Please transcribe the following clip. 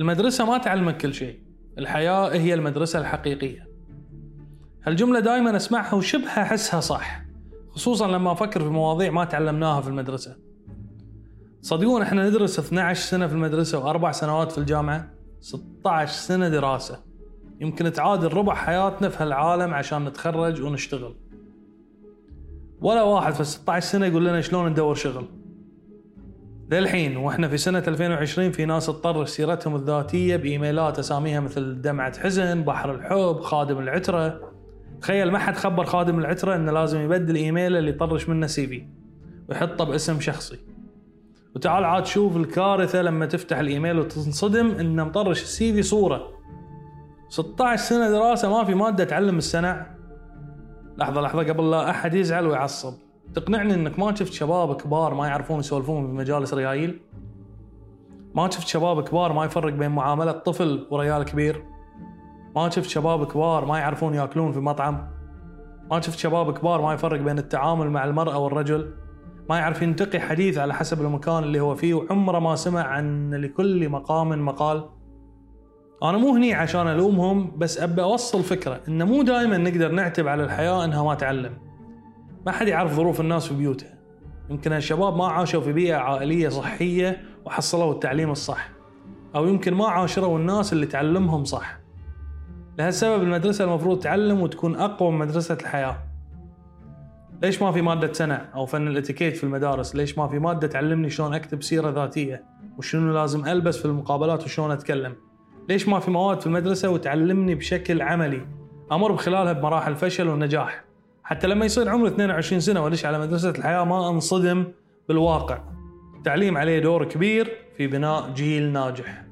المدرسة ما تعلمك كل شيء. الحياة هي المدرسة الحقيقية. هالجملة دائما أسمعها وشبه أحسها صح خصوصا لما أفكر في مواضيع ما تعلمناها في المدرسة. صدقون إحنا ندرس 12 سنة في المدرسة وأربع سنوات في الجامعة؟ 16 سنة دراسة. يمكن تعادل ربع حياتنا في هالعالم عشان نتخرج ونشتغل. ولا واحد في 16 سنة يقول لنا شلون ندور شغل. للحين وإحنا في سنة 2020 في ناس تطرش سيرتهم الذاتية بإيميلات أساميها مثل دمعة حزن، بحر الحب، خادم العترة. تخيل ما حد خبر خادم العترة إنه لازم يبدل إيميله اللي يطرش منه سي في ويحطه باسم شخصي. وتعال عاد شوف الكارثة لما تفتح الإيميل وتنصدم إنه مطرش السي في صورة 16 سنة دراسة ما في مادة تعلم السنة لحظة لحظة قبل لا أحد يزعل ويعصب تقنعني إنك ما شفت شباب كبار ما يعرفون يسولفون في مجالس ريايل؟ ما شفت شباب كبار ما يفرق بين معاملة طفل وريال كبير؟ ما شفت شباب كبار ما يعرفون ياكلون في مطعم؟ ما شفت شباب كبار ما يفرق بين التعامل مع المرأة والرجل؟ ما يعرف ينتقي حديث على حسب المكان اللي هو فيه وعمره ما سمع عن لكل مقام مقال؟ أنا مو هني عشان ألومهم بس أبي أوصل فكرة إنه مو دائما نقدر نعتب على الحياة إنها ما تعلم. ما حد يعرف ظروف الناس في بيوتها يمكن الشباب ما عاشوا في بيئة عائلية صحية وحصلوا التعليم الصح أو يمكن ما عاشروا الناس اللي تعلمهم صح لهالسبب المدرسة المفروض تعلم وتكون أقوى من مدرسة الحياة ليش ما في مادة سنة أو فن الإتيكيت في المدارس؟ ليش ما في مادة تعلمني شلون أكتب سيرة ذاتية؟ وشنو لازم ألبس في المقابلات وشلون أتكلم؟ ليش ما في مواد في المدرسة وتعلمني بشكل عملي أمر بخلالها بمراحل فشل ونجاح حتى لما يصير عمري 22 سنة وأدش على مدرسة الحياة ما أنصدم بالواقع. التعليم عليه دور كبير في بناء جيل ناجح.